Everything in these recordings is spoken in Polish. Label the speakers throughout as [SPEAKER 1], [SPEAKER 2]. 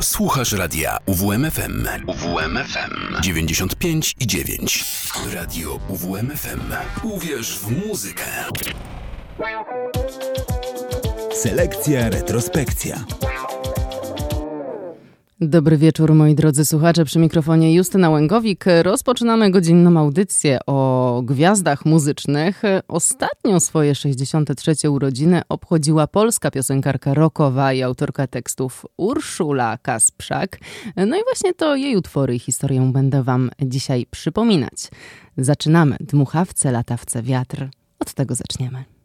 [SPEAKER 1] Słuchasz radia UWMFM. UWMFM 95 i 9. Radio UWMFM. Uwierz w muzykę.
[SPEAKER 2] Selekcja, retrospekcja.
[SPEAKER 3] Dobry wieczór moi drodzy słuchacze, przy mikrofonie Justyna Łęgowik. Rozpoczynamy godzinną audycję o gwiazdach muzycznych. Ostatnio swoje 63. urodziny obchodziła polska piosenkarka rockowa i autorka tekstów Urszula Kasprzak. No i właśnie to jej utwory i historię będę wam dzisiaj przypominać. Zaczynamy. Dmuchawce, latawce, wiatr. Od tego zaczniemy.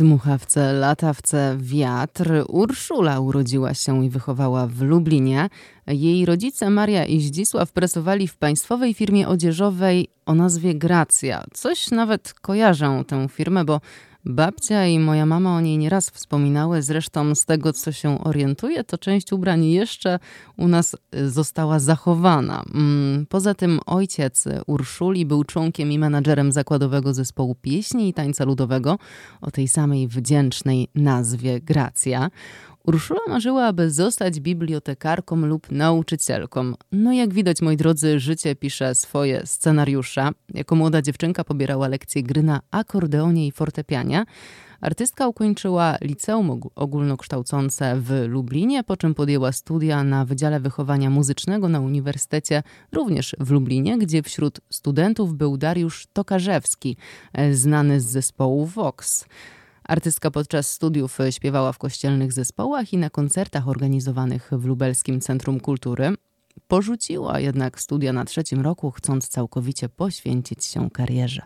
[SPEAKER 4] Dmuchawce, latawce, wiatr. Urszula urodziła się i wychowała w Lublinie. Jej rodzice Maria i Zdzisław pracowali w państwowej firmie odzieżowej o nazwie Gracja. Coś nawet kojarzę tę firmę, bo Babcia i moja mama o niej nieraz wspominały, zresztą z tego co się orientuję, to część ubrań jeszcze u nas y, została zachowana. Mm, poza tym ojciec Urszuli był członkiem i menadżerem zakładowego zespołu pieśni i tańca ludowego o tej samej wdzięcznej nazwie Gracja. Urszula marzyła, aby zostać bibliotekarką lub nauczycielką. No jak widać, moi drodzy, życie pisze swoje scenariusze. Jako młoda dziewczynka pobierała lekcje gry na akordeonie i fortepianie. Artystka ukończyła liceum ogólnokształcące w Lublinie, po czym podjęła studia na Wydziale Wychowania Muzycznego na Uniwersytecie również w Lublinie, gdzie wśród studentów był Dariusz Tokarzewski, e, znany z zespołu Vox. Artystka podczas studiów śpiewała w kościelnych zespołach i na koncertach organizowanych w Lubelskim Centrum Kultury. Porzuciła jednak studia na trzecim roku, chcąc całkowicie poświęcić się karierze.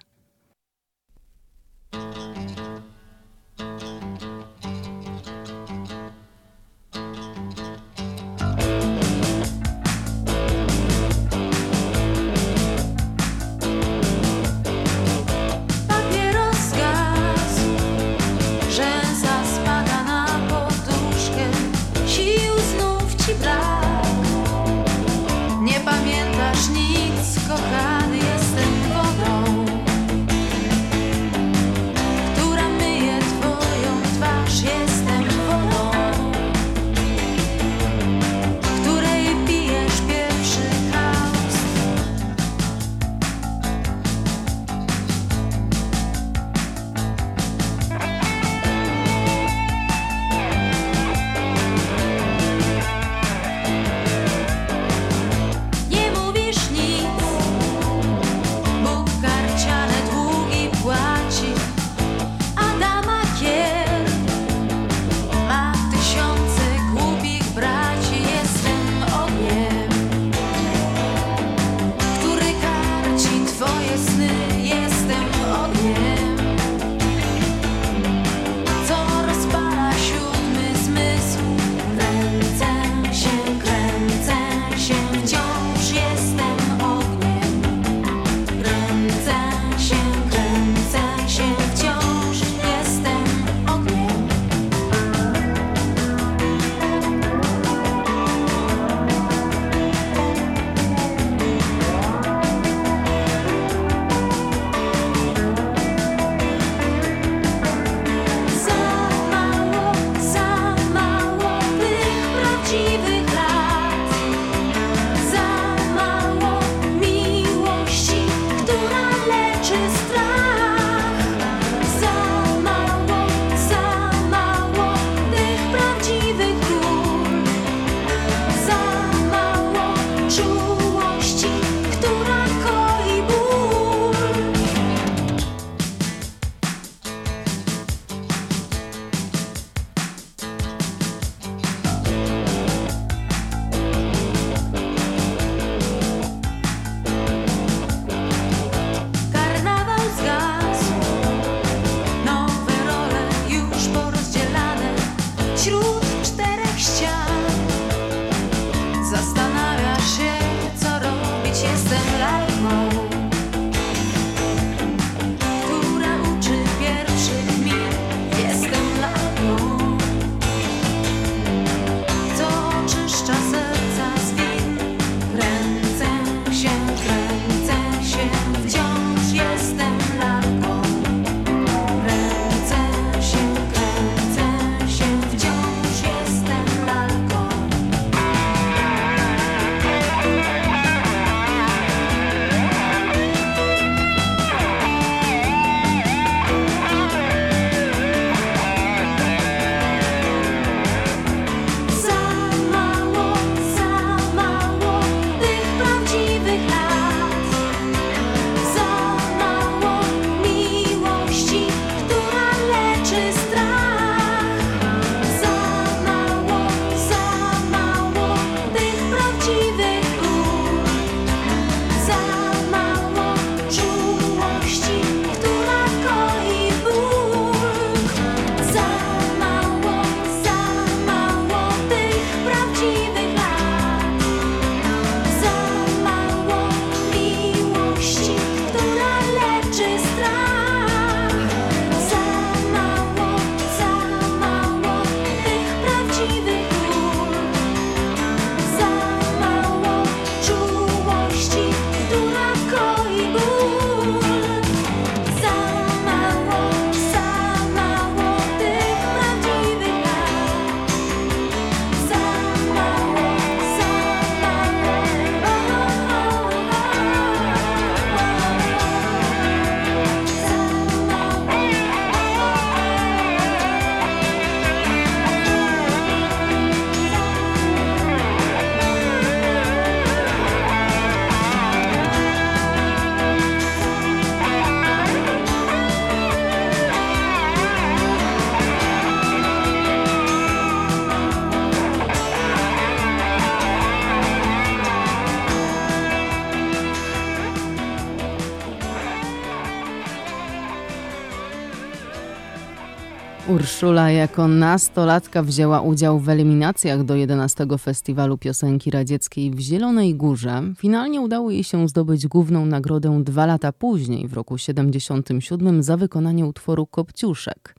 [SPEAKER 4] Urszula jako nastolatka wzięła udział w eliminacjach do 11 Festiwalu Piosenki Radzieckiej w Zielonej Górze. Finalnie udało jej się zdobyć główną nagrodę dwa lata później, w roku 77, za wykonanie utworu Kopciuszek.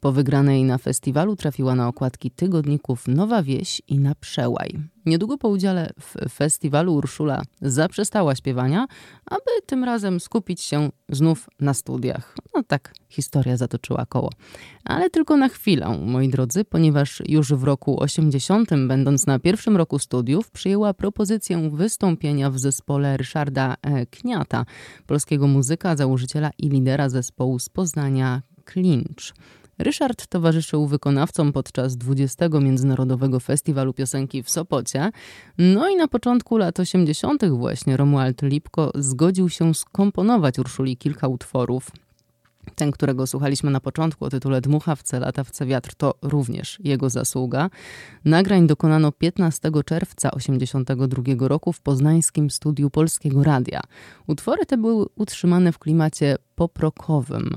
[SPEAKER 4] Po wygranej na festiwalu trafiła na okładki tygodników Nowa Wieś i na Przełaj. Niedługo po udziale w festiwalu Urszula zaprzestała śpiewania, aby tym razem skupić się znów na studiach. No tak, historia zatoczyła koło. Ale tylko na chwilę, moi drodzy, ponieważ już w roku 80, będąc na pierwszym roku studiów, przyjęła propozycję wystąpienia w zespole Ryszarda e. Kniata, polskiego muzyka, założyciela i lidera zespołu z Poznania Clinch. Ryszard towarzyszył wykonawcom podczas 20. Międzynarodowego Festiwalu Piosenki w Sopocie. No i na początku lat 80. właśnie Romuald Lipko zgodził się skomponować Urszuli kilka utworów. Ten, którego słuchaliśmy na początku o tytule Dmuchawce, Latawce Wiatr, to również jego zasługa. Nagrań dokonano 15 czerwca 1982 roku w poznańskim studiu Polskiego Radia. Utwory te były utrzymane w klimacie poprokowym.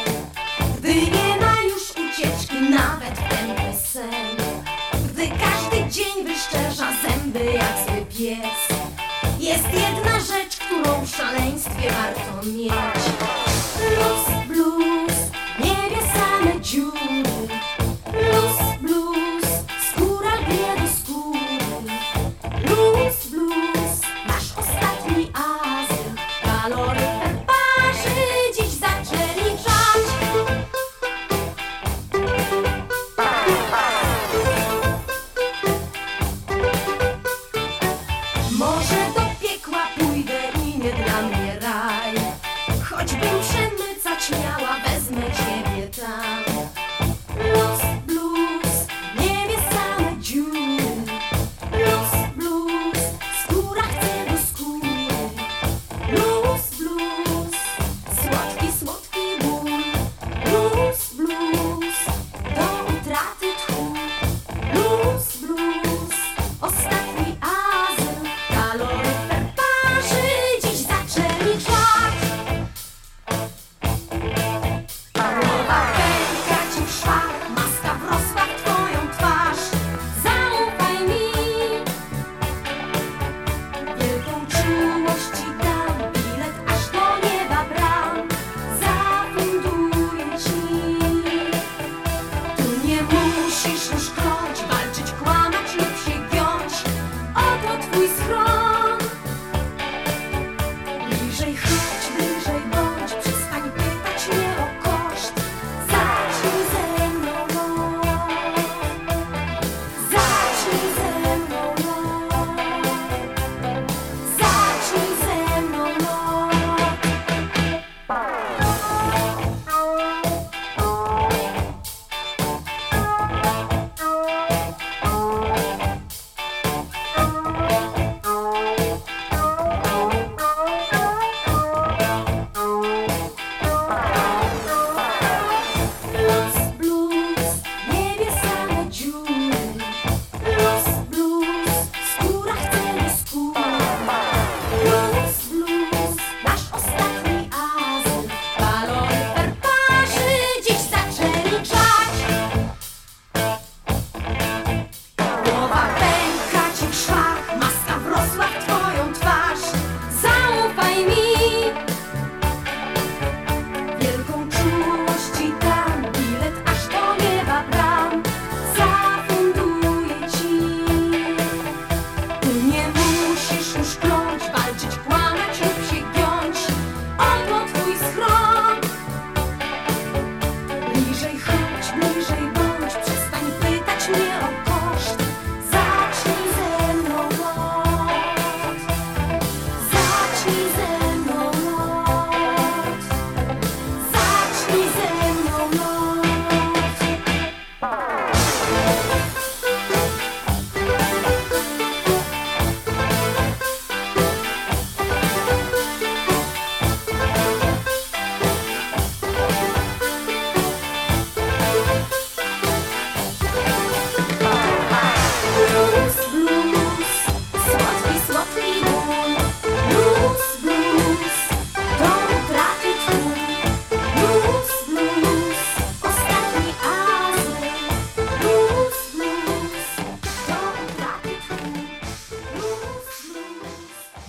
[SPEAKER 3] Jest jedna rzecz, którą w szaleństwie warto mieć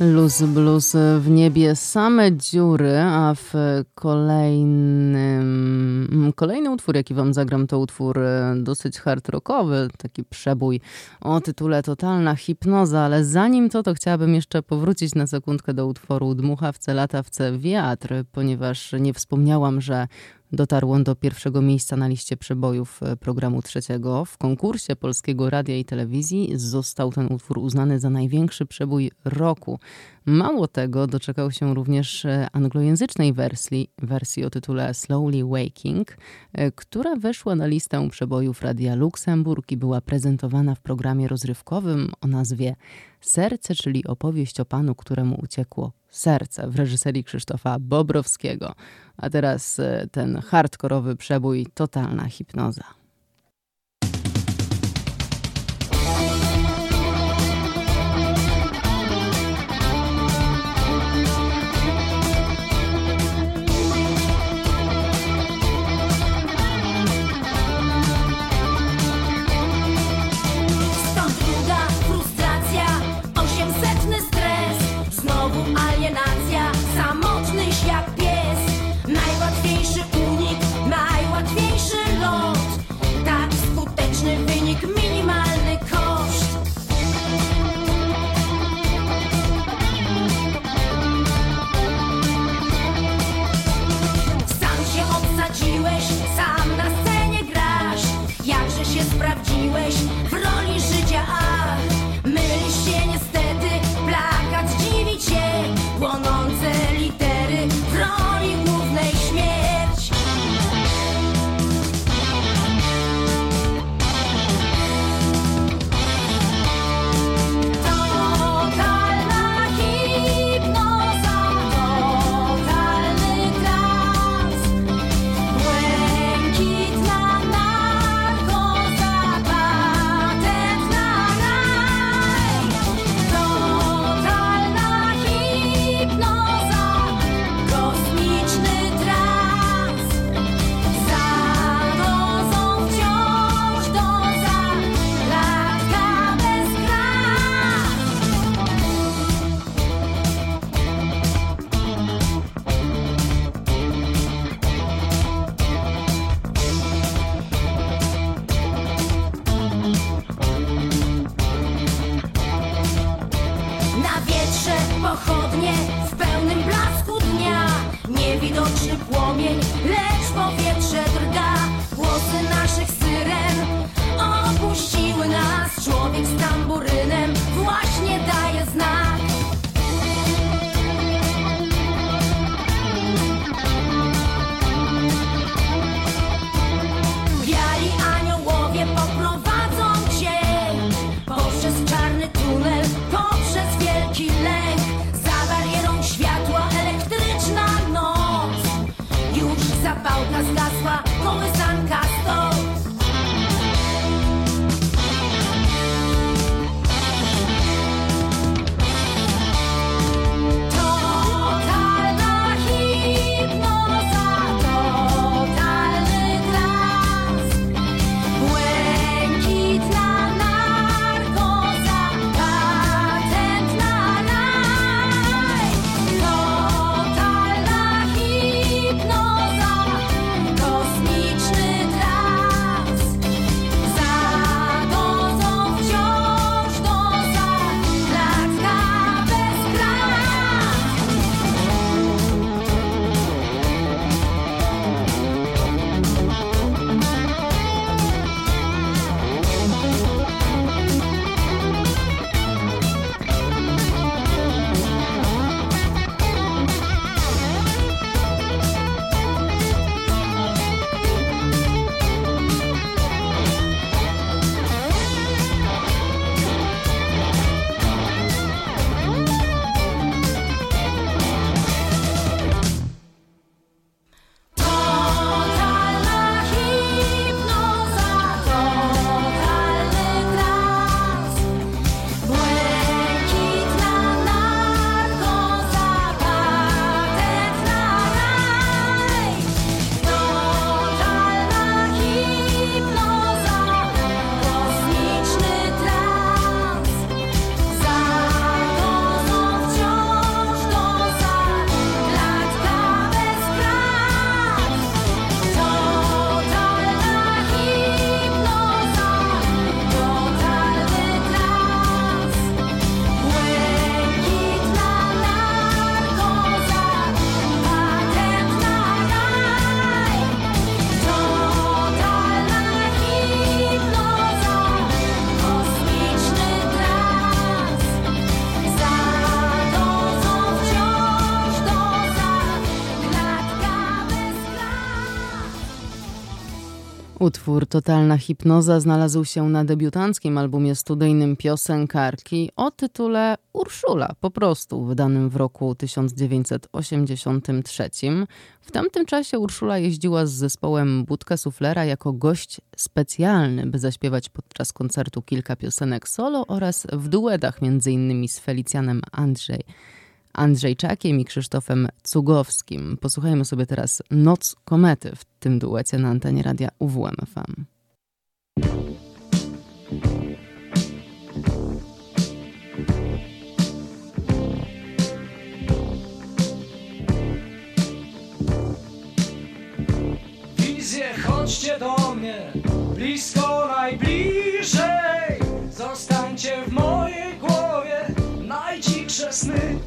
[SPEAKER 3] Luz blues w niebie same dziury, a w kolejnym kolejny utwór, jaki wam zagram, to utwór e, dosyć hard rockowy, taki przebój o tytule Totalna hipnoza, ale zanim to, to chciałabym jeszcze powrócić na sekundkę do utworu Dmuchawce, latawce, wiatr, ponieważ nie wspomniałam, że Dotarł on do pierwszego miejsca na liście przebojów e, programu trzeciego. W konkursie Polskiego Radia i Telewizji został ten utwór uznany za największy przebój roku. Mało tego, doczekał się również e, anglojęzycznej wersji, wersji o tytule Slowly Waking, e, która weszła na listę przebojów Radia Luksemburg i była prezentowana w programie rozrywkowym o nazwie Serce, czyli opowieść o panu, któremu uciekło serce w reżyserii Krzysztofa Bobrowskiego. A teraz e, ten hardkorowy przebój, totalna hipnoza.
[SPEAKER 4] Utwór Totalna Hipnoza znalazł się na debiutanckim albumie studyjnym piosenkarki o tytule Urszula, po prostu, wydanym w roku 1983. W tamtym czasie Urszula jeździła z zespołem Budka Suflera jako gość specjalny, by zaśpiewać podczas koncertu kilka piosenek solo oraz w duetach m.in. z Felicjanem Andrzej. Andrzejczakiem i Krzysztofem Cugowskim. Posłuchajmy sobie teraz Noc Komety w tym duecie na antenie radia UWMFM.
[SPEAKER 5] Wizje, chodźcie do mnie, blisko najbliżej. Zostańcie w mojej głowie, najdziksze sny.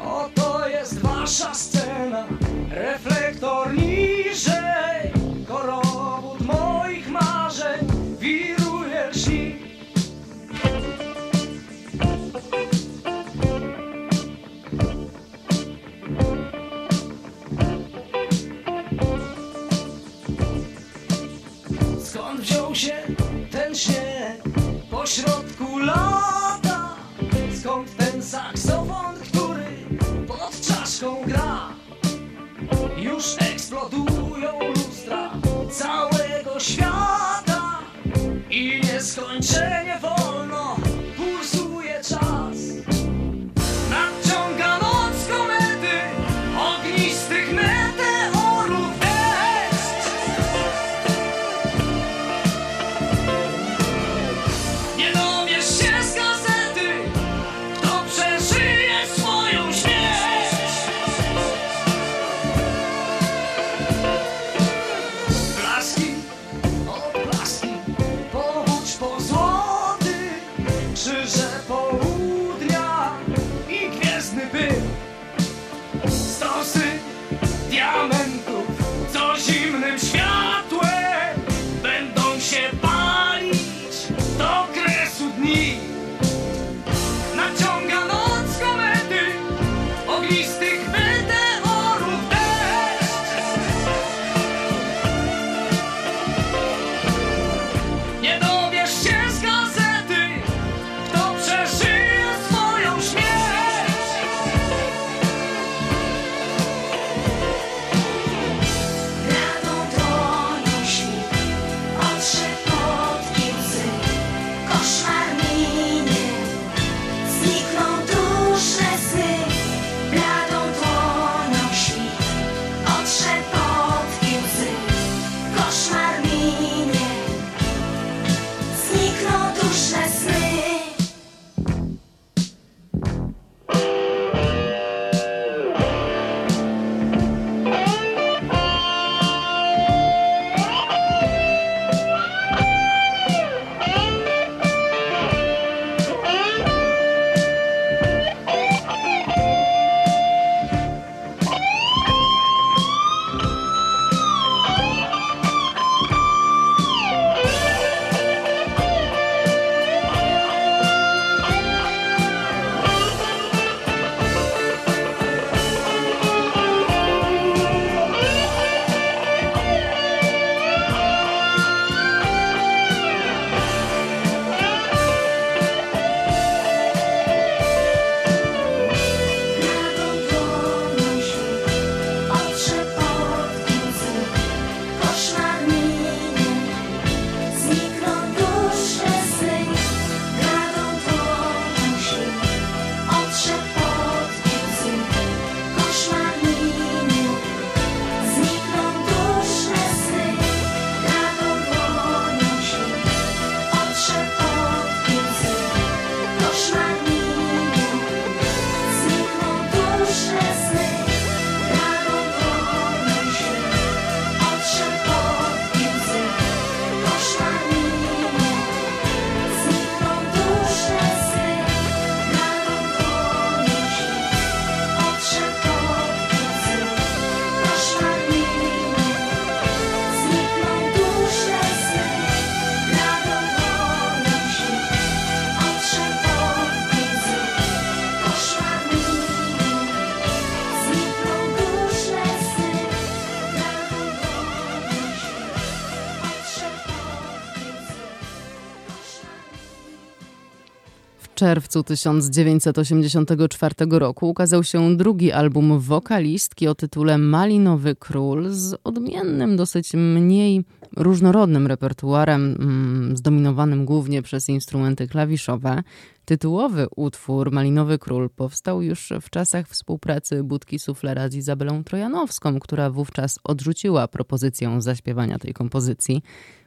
[SPEAKER 5] Oto jest wasza scena, reflektor niżej, korowód moich marzeń, wiruje lśni. Skąd wziął się ten śnieg pośrodku lata? Skąd ten saksofon, czaszką gra? Już eksplodują lustra całego świata i nieskończenie wolno
[SPEAKER 4] czerwcu 1984 roku ukazał się drugi album wokalistki o tytule Malinowy Król z odmiennym, dosyć mniej różnorodnym repertuarem, mm, zdominowanym głównie przez instrumenty klawiszowe. Tytułowy utwór Malinowy Król powstał już w czasach współpracy Budki Suflera z Izabelą Trojanowską, która wówczas odrzuciła propozycję zaśpiewania tej kompozycji.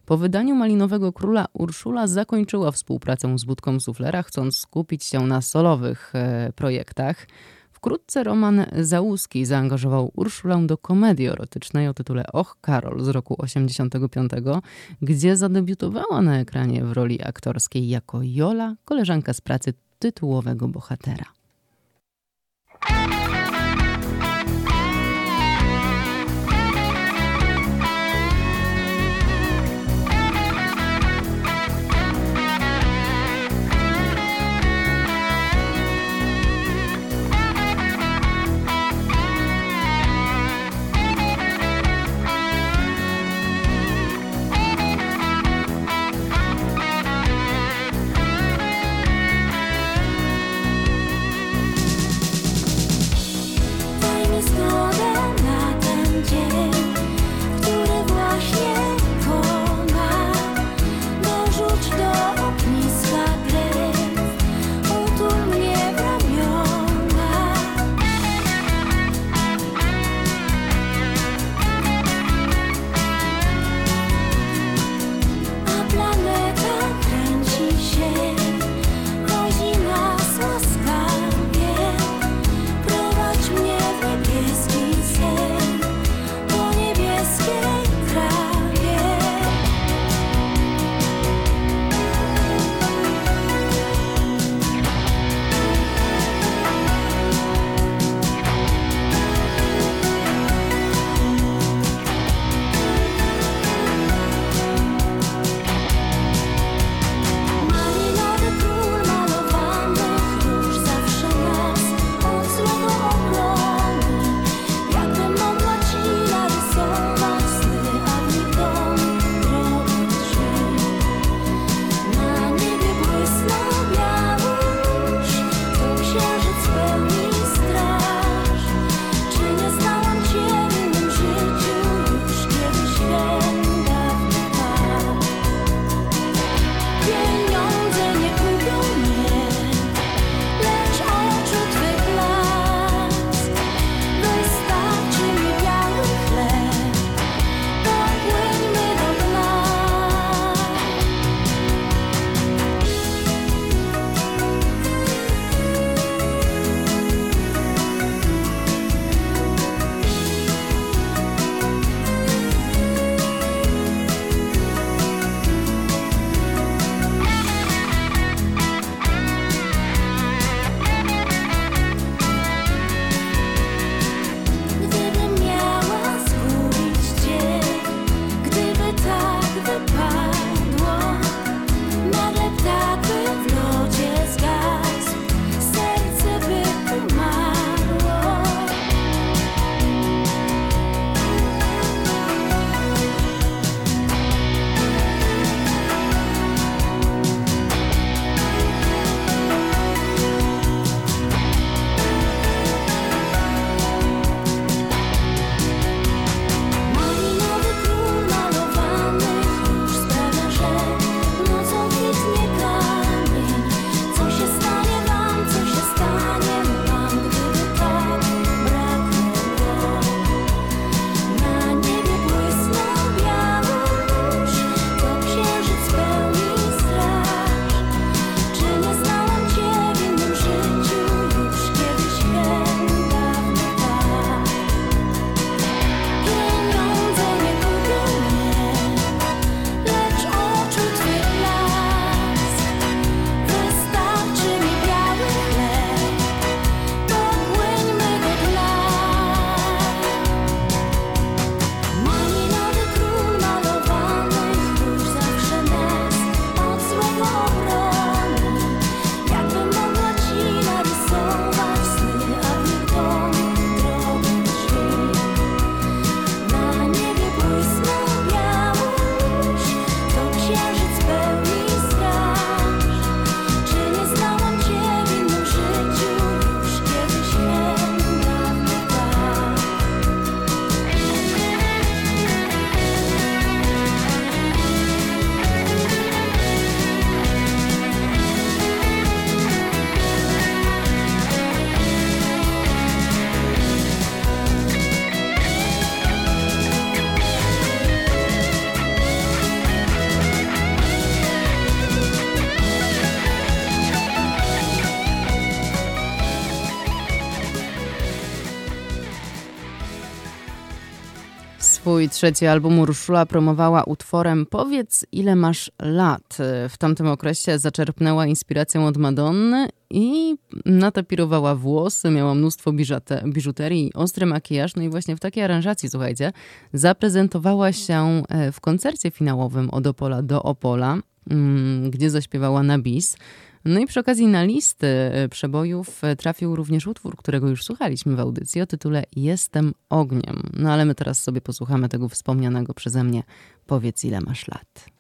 [SPEAKER 4] Po wydaniu Malinowego Króla Urszula zakończyła współpracę z Budką Suflera, chcąc skupić się na solowych e, projektach. Wkrótce Roman Załuski zaangażował Urszulę do komedii erotycznej o tytule Och Karol z roku 85, gdzie zadebiutowała na ekranie w roli aktorskiej jako Jola, koleżanka z pracy tytułowego bohatera.
[SPEAKER 3] swój trzeci album Urszula promowała utworem Powiedz ile masz lat. W tamtym okresie zaczerpnęła inspiracją od Madonny i natapirowała włosy, miała mnóstwo biżuterii, ostry makijaż, no i właśnie w takiej aranżacji, słuchajcie, zaprezentowała się e, w koncercie finałowym od Opola do Opola, mm, gdzie zaśpiewała na bis. No i przy okazji na listy e, przebojów e, trafił również utwór, którego już słuchaliśmy w audycji o tytule Jestem ogniem. No ale my teraz sobie posłuchamy tego wspomnianego przeze mnie Powiedz ile masz lat.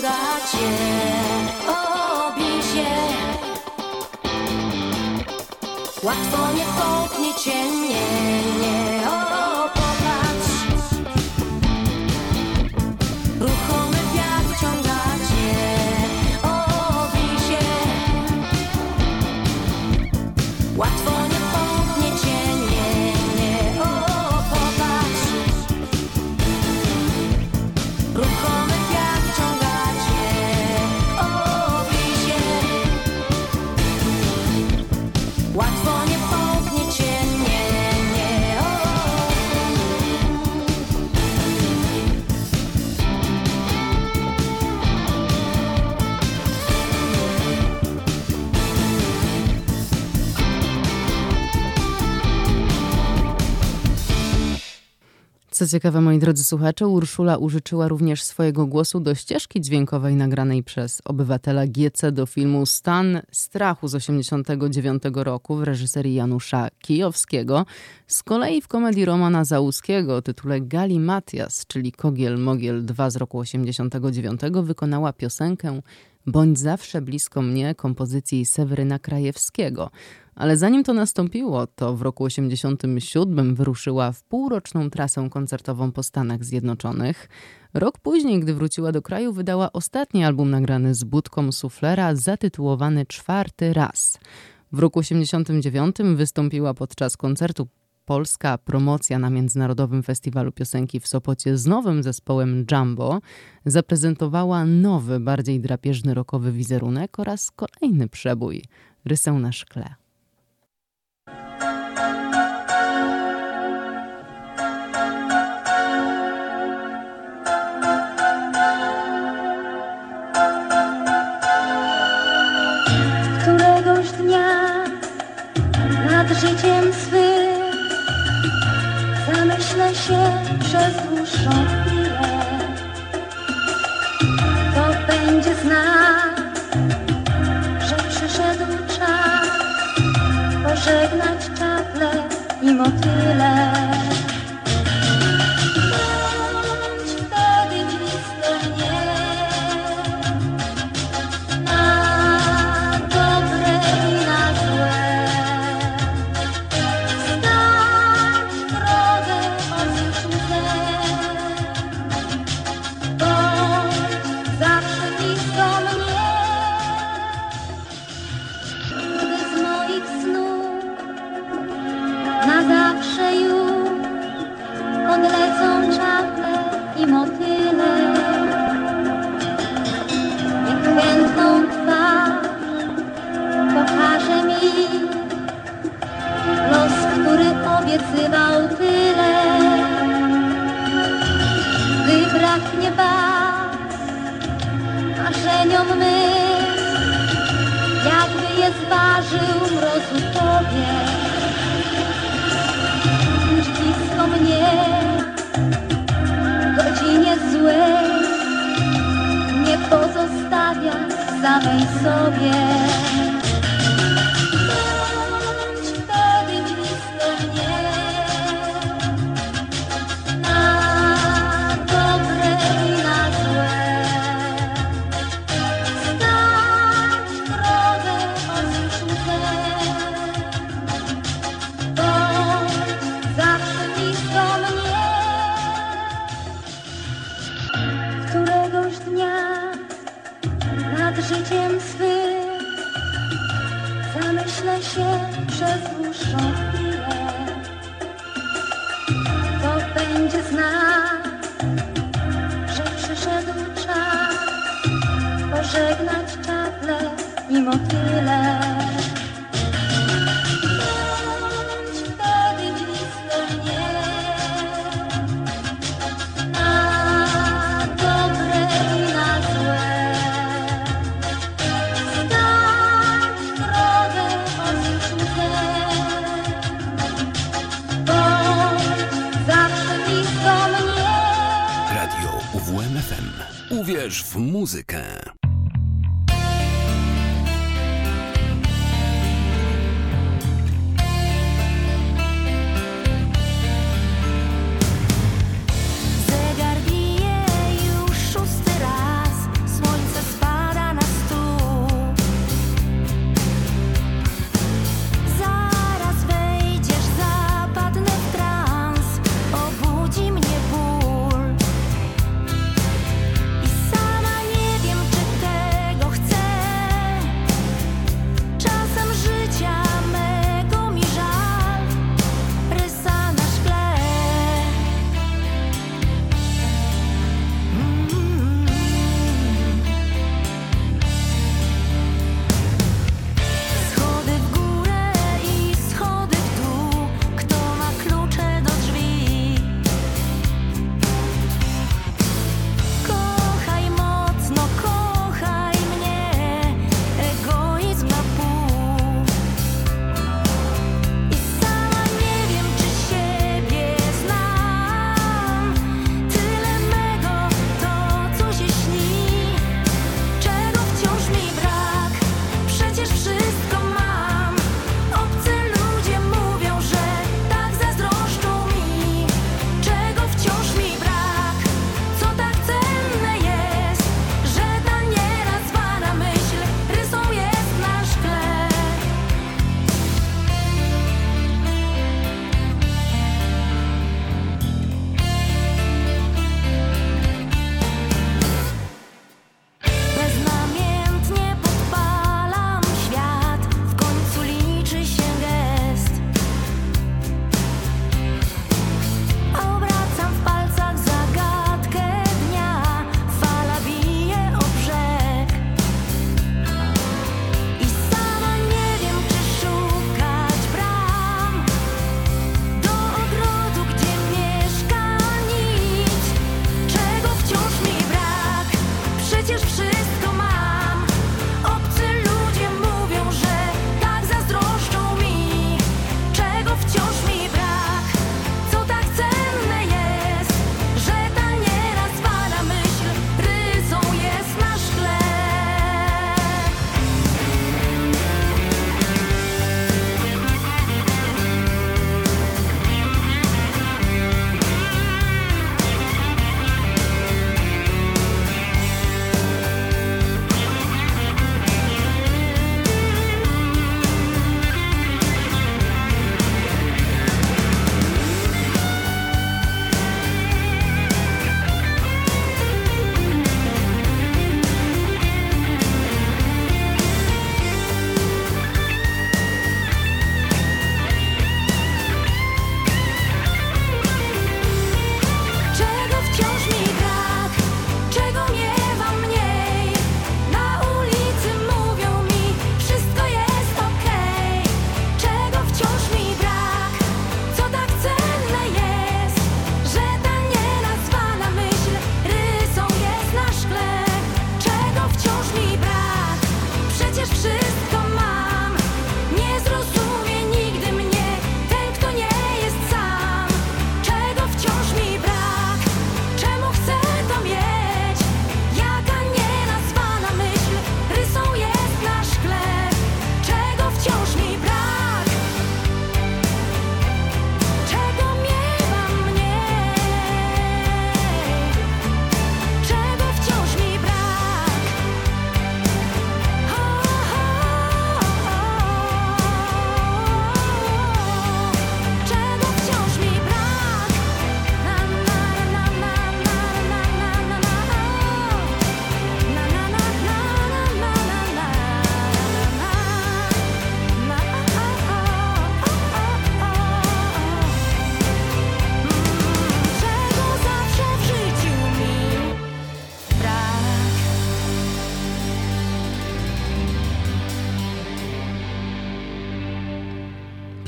[SPEAKER 6] wyciągać się, obij się. Łatwo nie pochnie cię. Co
[SPEAKER 4] ciekawe, moi drodzy słuchacze, Urszula użyczyła również swojego głosu do ścieżki dźwiękowej nagranej przez obywatela GC do filmu Stan strachu z 1989 roku w reżyserii Janusza Kijowskiego. Z kolei w komedii Romana Załuskiego o tytule Gali Matias, czyli Kogiel Mogiel 2 z roku 1989 wykonała piosenkę Bądź zawsze blisko mnie kompozycji Seweryna Krajewskiego. Ale zanim to nastąpiło, to w roku 87 wyruszyła w półroczną trasę koncertową po Stanach Zjednoczonych. Rok później, gdy wróciła do kraju, wydała ostatni album nagrany z budką suflera zatytułowany Czwarty raz. W roku 89 wystąpiła podczas koncertu Polska promocja na Międzynarodowym Festiwalu Piosenki w Sopocie z nowym zespołem Jumbo zaprezentowała nowy, bardziej drapieżny rokowy wizerunek oraz kolejny przebój rysę na szkle.
[SPEAKER 3] Przez dłuższą chwilę. To będzie znak, że przyszedł czas pożegnać czaple i motyle.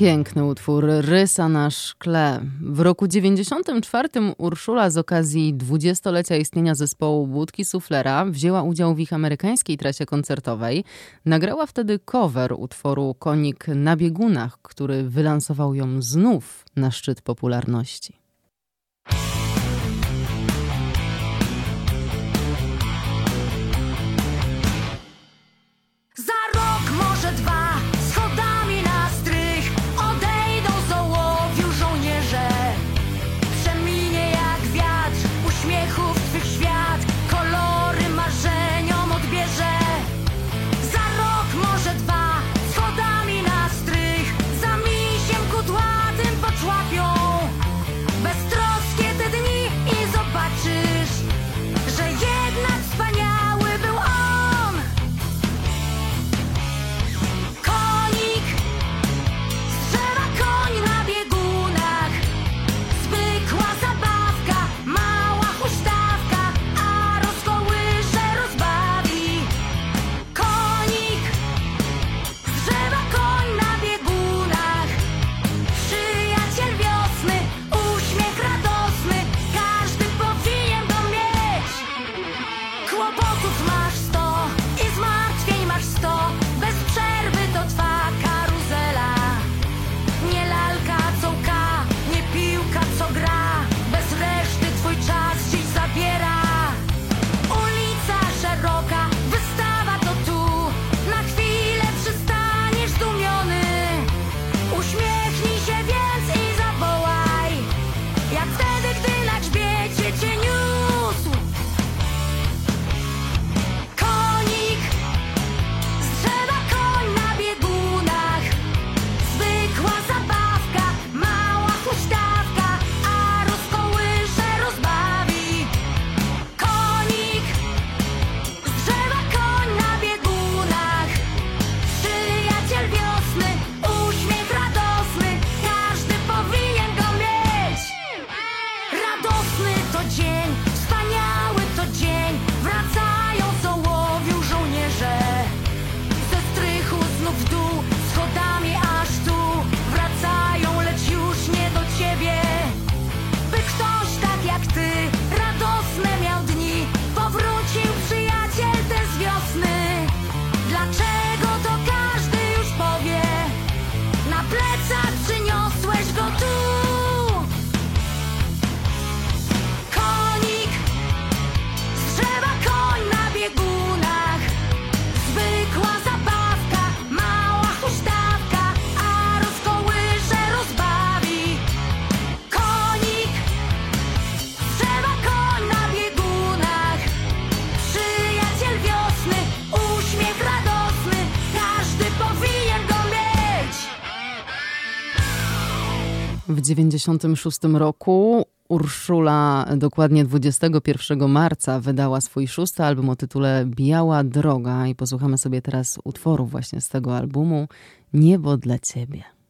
[SPEAKER 3] Piękny utwór, Rysa na szkle. W roku 94 Urszula z okazji dwudziestolecia istnienia zespołu Budki Suflera wzięła udział w ich amerykańskiej trasie koncertowej. Nagrała wtedy cover utworu Konik na biegunach, który wylansował ją znów na szczyt popularności. 96 roku. Urszula dokładnie 21 marca wydała swój szósty album o tytule Biała Droga. I posłuchamy sobie teraz utworów właśnie z tego albumu. Niebo dla Ciebie.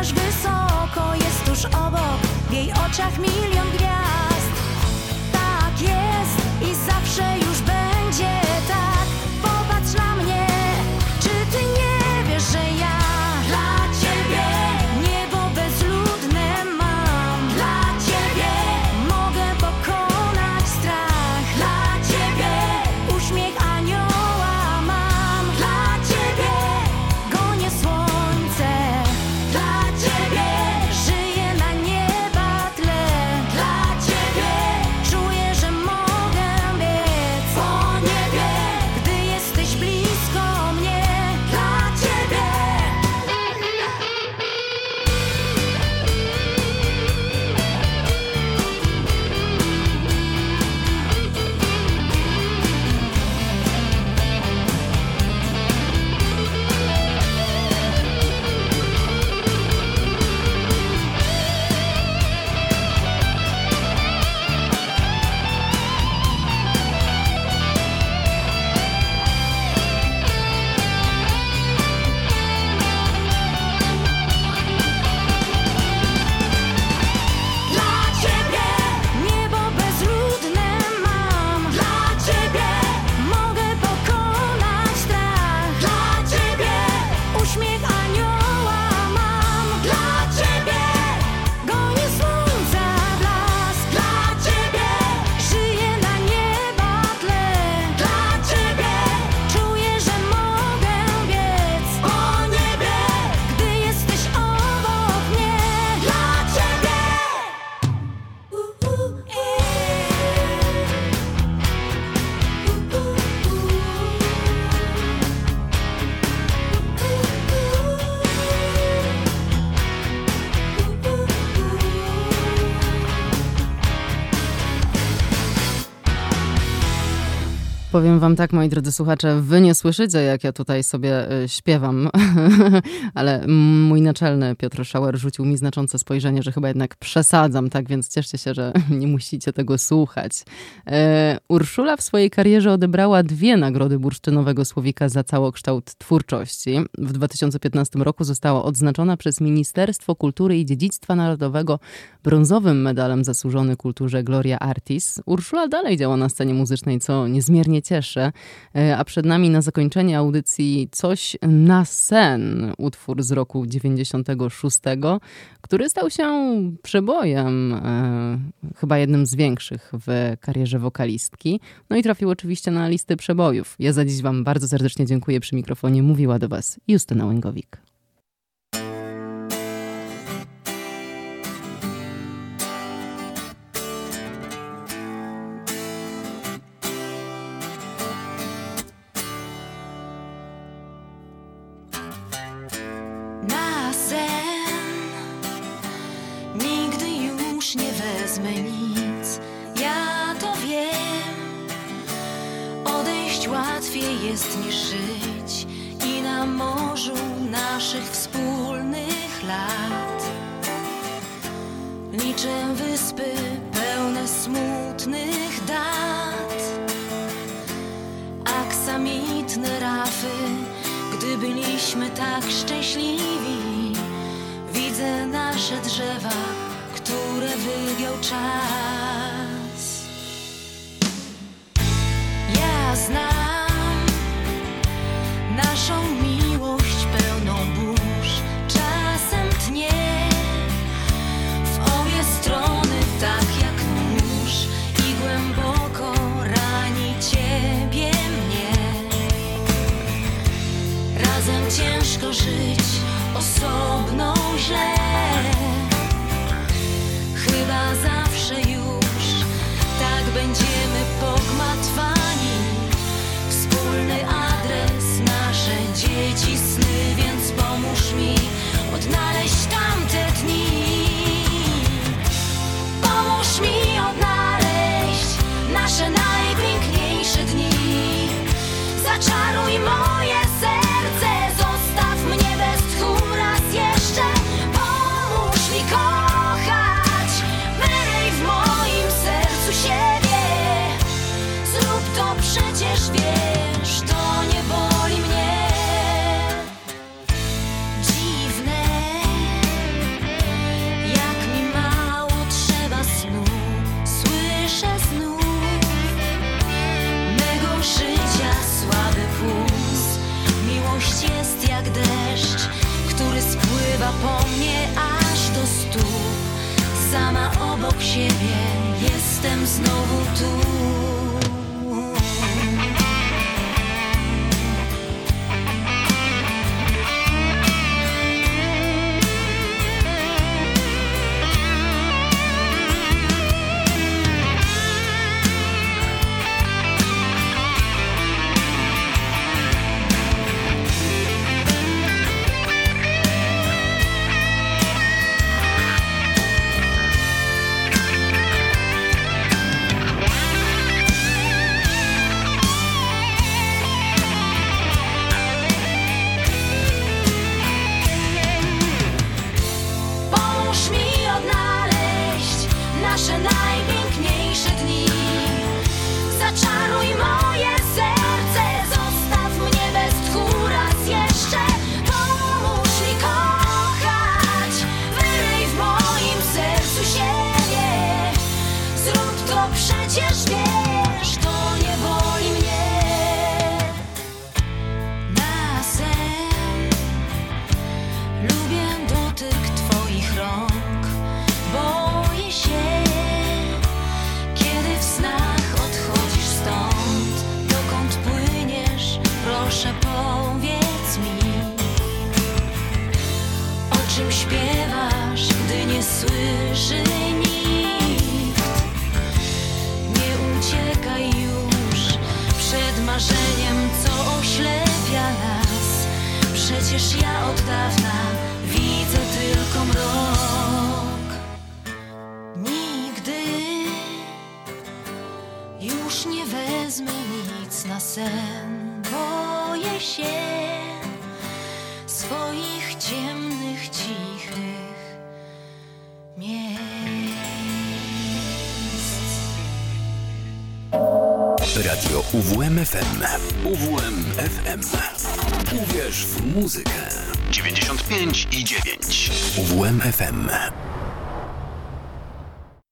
[SPEAKER 7] Aż wysoko jest tuż obok, w jej
[SPEAKER 3] oczach milion gwiazd.
[SPEAKER 4] Powiem wam tak, moi drodzy słuchacze, wy nie słyszycie, jak ja tutaj sobie y, śpiewam, ale mój naczelny Piotr Szauer rzucił mi znaczące spojrzenie, że chyba jednak przesadzam, tak więc cieszcie się, że nie musicie tego słuchać. E, Urszula w swojej karierze odebrała dwie nagrody bursztynowego słowika za całokształt twórczości. W 2015 roku została odznaczona przez Ministerstwo Kultury i Dziedzictwa Narodowego brązowym medalem zasłużony kulturze Gloria Artis. Urszula dalej działa na scenie muzycznej, co niezmiernie cieszy. E, A przed nami na zakończenie audycji Coś na sen, utwór z roku 96, który stał się przebojem, e, chyba jednym z większych w karierze wokalistki. No i trafił oczywiście na listy przebojów. Ja za dziś wam bardzo serdecznie dziękuję. Przy mikrofonie mówiła do was Justyna Łęgowik.
[SPEAKER 3] Naszych wspólnych lat. Liczę wyspy pełne smutnych dat aksamitne rafy, gdy byliśmy tak szczęśliwi. Widzę nasze drzewa, które wygiął czas. Ja znam naszą miłość osobno źle.